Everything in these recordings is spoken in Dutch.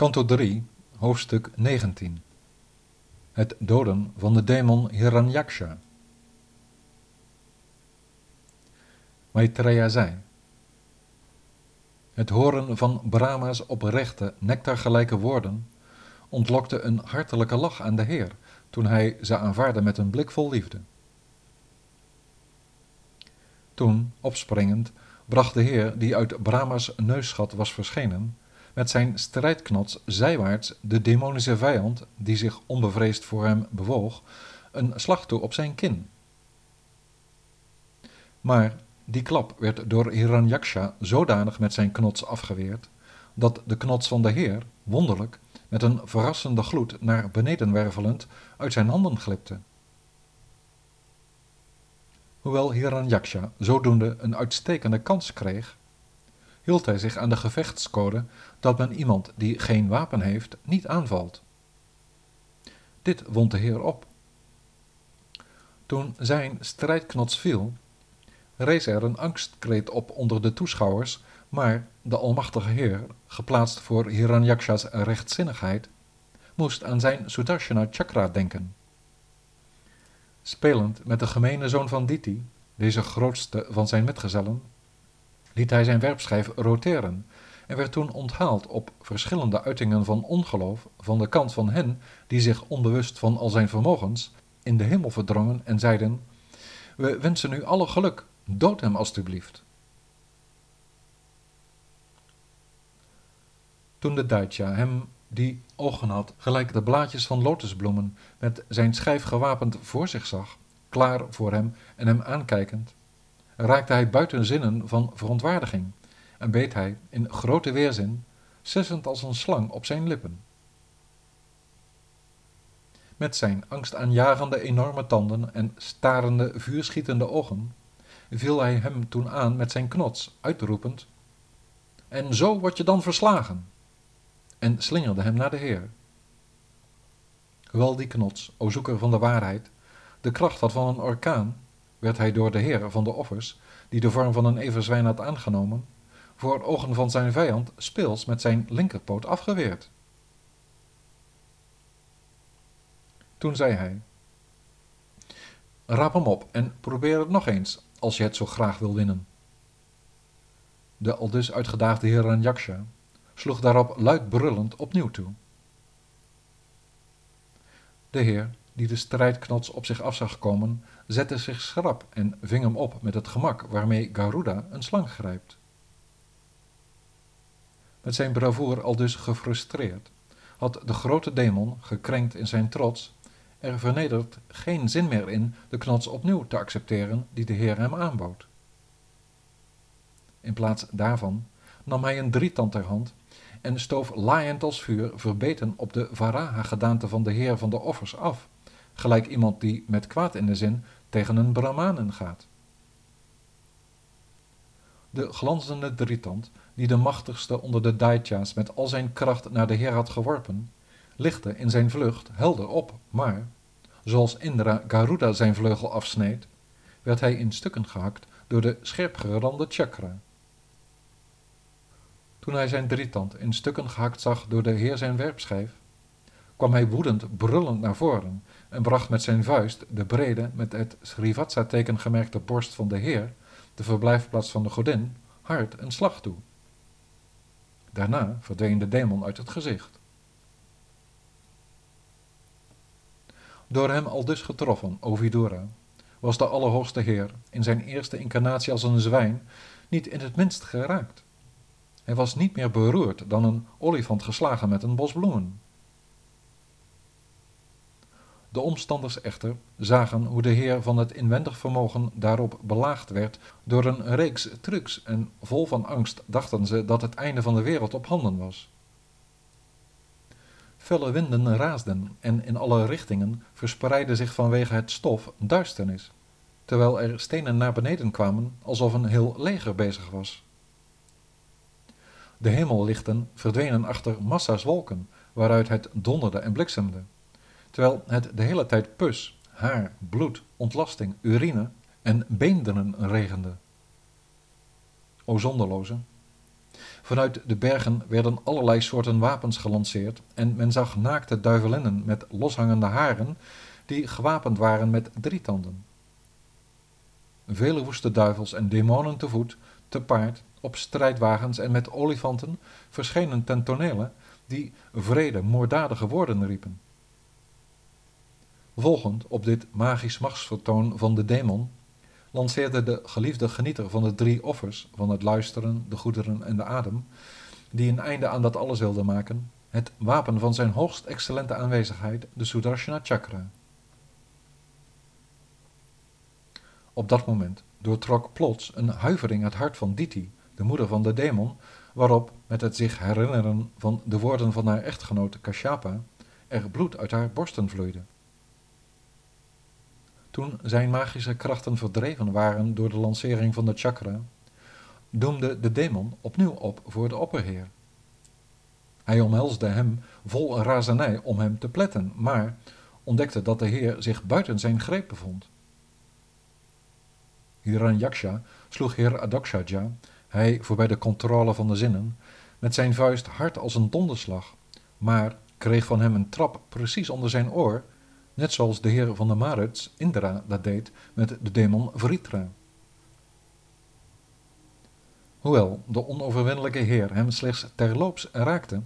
Kanto 3, hoofdstuk 19 Het doden van de demon Hiranyaksha Maitreya zei Het horen van Brahma's oprechte, nectargelijke woorden ontlokte een hartelijke lach aan de Heer toen hij ze aanvaarde met een blik vol liefde. Toen, opspringend, bracht de Heer, die uit Brahma's neusgat was verschenen, met zijn strijdknots zijwaarts de demonische vijand, die zich onbevreesd voor hem bewoog, een slag toe op zijn kin. Maar die klap werd door Hiranyaksha zodanig met zijn knots afgeweerd, dat de knots van de Heer, wonderlijk, met een verrassende gloed naar beneden wervelend, uit zijn handen glipte. Hoewel Hiranyaksha zodoende een uitstekende kans kreeg, hield hij zich aan de gevechtscode dat men iemand die geen wapen heeft niet aanvalt. Dit wond de heer op. Toen zijn strijdknots viel, rees er een angstkreet op onder de toeschouwers, maar de almachtige heer, geplaatst voor Hiranyaksha's rechtzinnigheid, moest aan zijn Sudarshana chakra denken. Spelend met de gemene zoon van Diti, deze grootste van zijn metgezellen, liet hij zijn werpschijf roteren en werd toen onthaald op verschillende uitingen van ongeloof van de kant van hen die zich onbewust van al zijn vermogens in de hemel verdrongen en zeiden: We wensen u alle geluk, dood hem alstublieft. Toen de Daitja hem die ogen had, gelijk de blaadjes van lotusbloemen, met zijn schijf gewapend voor zich zag, klaar voor hem en hem aankijkend, raakte hij buiten zinnen van verontwaardiging en beet hij in grote weerzin, sissend als een slang op zijn lippen. Met zijn angstaanjagende enorme tanden en starende, vuurschietende ogen viel hij hem toen aan met zijn knots, uitroepend: En zo word je dan verslagen! En slingerde hem naar de Heer. Hoewel die knots, o zoeker van de waarheid, de kracht had van een orkaan, werd hij door de Heer van de offers, die de vorm van een everzwijn had aangenomen, voor ogen van zijn vijand speels met zijn linkerpoot afgeweerd. Toen zei hij: Raap hem op en probeer het nog eens, als je het zo graag wil winnen. De aldus uitgedaagde heer Ranjaksha sloeg daarop luid brullend opnieuw toe. De heer, die de strijdknots op zich af zag komen, zette zich schrap en ving hem op met het gemak waarmee Garuda een slang grijpt. Met zijn bravoer al dus gefrustreerd, had de grote demon, gekrenkt in zijn trots, er vernederd geen zin meer in de knots opnieuw te accepteren die de Heer hem aanbood. In plaats daarvan nam hij een drietand ter hand en stoof laaiend als vuur verbeten op de Varaha-gedaante van de Heer van de offers af, gelijk iemand die met kwaad in de zin tegen een Brahmanen gaat. De glanzende drietand, die de machtigste onder de Daitya's met al zijn kracht naar de Heer had geworpen, lichtte in zijn vlucht helder op, maar, zoals Indra Garuda zijn vleugel afsneed, werd hij in stukken gehakt door de scherpgerande chakra. Toen hij zijn drietand in stukken gehakt zag door de Heer zijn werpschijf, kwam hij woedend brullend naar voren en bracht met zijn vuist de brede, met het Srivatsa-teken gemerkte borst van de Heer, de verblijfplaats van de godin, hard een slag toe. Daarna verdween de demon uit het gezicht. Door hem al dus getroffen, Ovidura, was de Allerhoogste Heer in zijn eerste incarnatie als een zwijn niet in het minst geraakt. Hij was niet meer beroerd dan een olifant geslagen met een bos bloemen. De omstanders echter zagen hoe de heer van het inwendig vermogen daarop belaagd werd door een reeks trucs en vol van angst dachten ze dat het einde van de wereld op handen was. Felle winden raasden en in alle richtingen verspreidde zich vanwege het stof duisternis, terwijl er stenen naar beneden kwamen alsof een heel leger bezig was. De hemellichten verdwenen achter massa's wolken, waaruit het donderde en bliksemde terwijl het de hele tijd pus, haar, bloed, ontlasting, urine en beenderen regende. O zonderloze, Vanuit de bergen werden allerlei soorten wapens gelanceerd en men zag naakte duivelinnen met loshangende haren die gewapend waren met drietanden. Vele woeste duivels en demonen te voet, te paard, op strijdwagens en met olifanten verschenen ten tonele die vrede, moorddadige woorden riepen. Volgend op dit magisch machtsvertoon van de demon lanceerde de geliefde genieter van de drie offers van het luisteren, de goederen en de adem, die een einde aan dat alles wilde maken, het wapen van zijn hoogst excellente aanwezigheid, de Sudarshana Chakra. Op dat moment doortrok plots een huivering het hart van Diti, de moeder van de demon, waarop, met het zich herinneren van de woorden van haar echtgenoot Kashyapa, er bloed uit haar borsten vloeide. Toen zijn magische krachten verdreven waren door de lancering van de chakra, doemde de demon opnieuw op voor de opperheer. Hij omhelsde hem vol razernij om hem te pletten, maar ontdekte dat de heer zich buiten zijn greep bevond. Hiranyaksha sloeg heer Adakshaja, hij voorbij de controle van de zinnen, met zijn vuist hard als een donderslag, maar kreeg van hem een trap precies onder zijn oor net zoals de heer van de Maruts, Indra, dat deed met de demon Vritra. Hoewel de onoverwinnelijke heer hem slechts terloops raakte,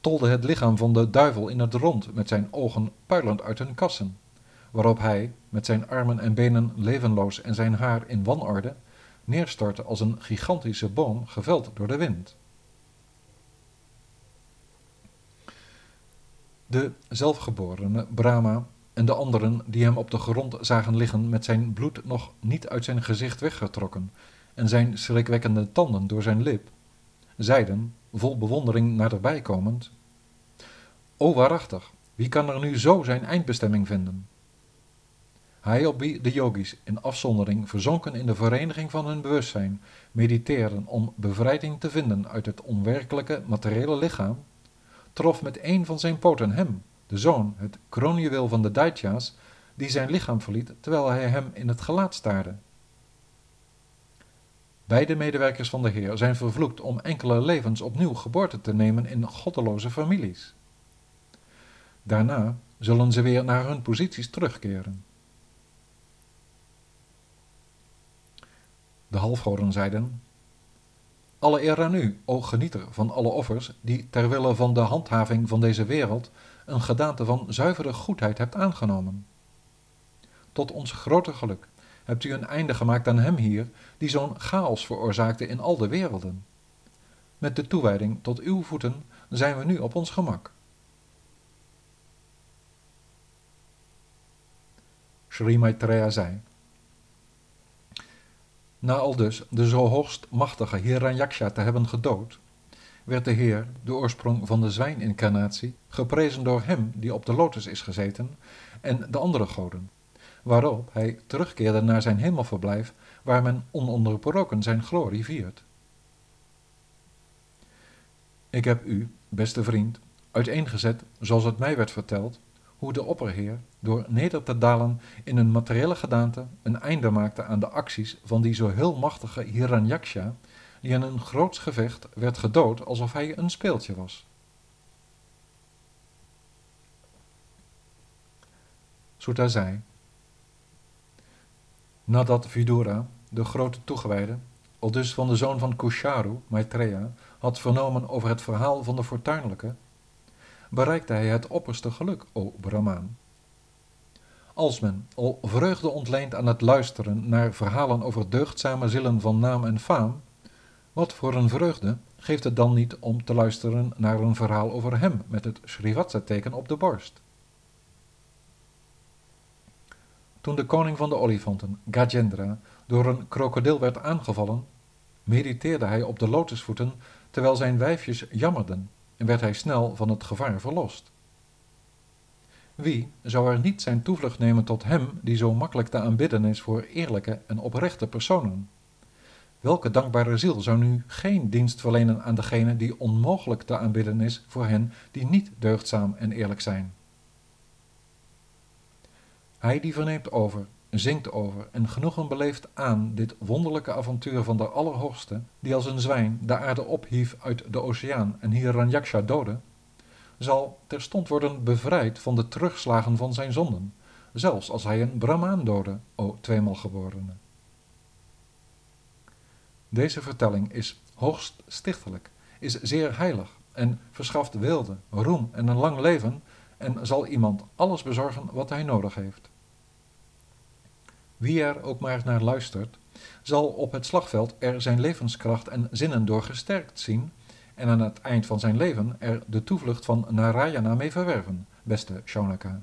tolde het lichaam van de duivel in het rond met zijn ogen puilend uit hun kassen, waarop hij, met zijn armen en benen levenloos en zijn haar in wanorde, neerstortte als een gigantische boom geveld door de wind. De zelfgeborene Brahma en de anderen die hem op de grond zagen liggen met zijn bloed nog niet uit zijn gezicht weggetrokken en zijn schrikwekkende tanden door zijn lip, zeiden, vol bewondering naderbij komend, O waarachtig, wie kan er nu zo zijn eindbestemming vinden? Hij op de yogis in afzondering verzonken in de vereniging van hun bewustzijn mediteren om bevrijding te vinden uit het onwerkelijke materiële lichaam, trof met een van zijn poten hem, de zoon, het kroonjuweel van de Daitya's, die zijn lichaam verliet terwijl hij hem in het gelaat staarde. Beide medewerkers van de Heer zijn vervloekt om enkele levens opnieuw geboorte te nemen in goddeloze families. Daarna zullen ze weer naar hun posities terugkeren. De halfgoden zeiden: alle eer aan u, o genieter van alle offers, die ter wille van de handhaving van deze wereld een gedaante van zuivere goedheid hebt aangenomen. Tot ons grote geluk hebt u een einde gemaakt aan hem hier, die zo'n chaos veroorzaakte in al de werelden. Met de toewijding tot uw voeten zijn we nu op ons gemak. Sri Maitreya zei, na al dus de zo hoogst machtige Hiranyaksha te hebben gedood, werd de Heer, de oorsprong van de zwijnincarnatie, geprezen door hem die op de lotus is gezeten en de andere goden, waarop hij terugkeerde naar zijn hemelverblijf, waar men ononderbroken zijn glorie viert. Ik heb u, beste vriend, uiteengezet, zoals het mij werd verteld, hoe de opperheer, door neder te dalen in een materiële gedaante, een einde maakte aan de acties van die zo heel machtige Hiranyaksha, die in een groots gevecht werd gedood alsof hij een speeltje was. Sutta zei, nadat Vidura, de grote toegewijde, al dus van de zoon van Kusharu, Maitreya, had vernomen over het verhaal van de fortuinlijke, bereikte hij het opperste geluk, o Brahmaan. Als men al vreugde ontleent aan het luisteren naar verhalen over deugdzame zielen van naam en faam, wat voor een vreugde geeft het dan niet om te luisteren naar een verhaal over hem met het Srivatsa-teken op de borst? Toen de koning van de olifanten, Gajendra, door een krokodil werd aangevallen, mediteerde hij op de lotusvoeten terwijl zijn wijfjes jammerden en werd hij snel van het gevaar verlost. Wie zou er niet zijn toevlucht nemen tot hem die zo makkelijk te aanbidden is voor eerlijke en oprechte personen? Welke dankbare ziel zou nu geen dienst verlenen aan degene die onmogelijk te aanbidden is voor hen die niet deugdzaam en eerlijk zijn? Hij die verneemt over zingt over en genoegen beleeft aan dit wonderlijke avontuur van de Allerhoogste, die als een zwijn de aarde ophief uit de oceaan en Hiranyaksha doodde, zal terstond worden bevrijd van de terugslagen van zijn zonden, zelfs als hij een Brahmaan doodde, o tweemaal geborene. Deze vertelling is hoogst stichtelijk, is zeer heilig en verschaft wilde, roem en een lang leven en zal iemand alles bezorgen wat hij nodig heeft. Wie er ook maar naar luistert, zal op het slagveld er zijn levenskracht en zinnen door gesterkt zien en aan het eind van zijn leven er de toevlucht van Narayana mee verwerven, beste Shaunaka.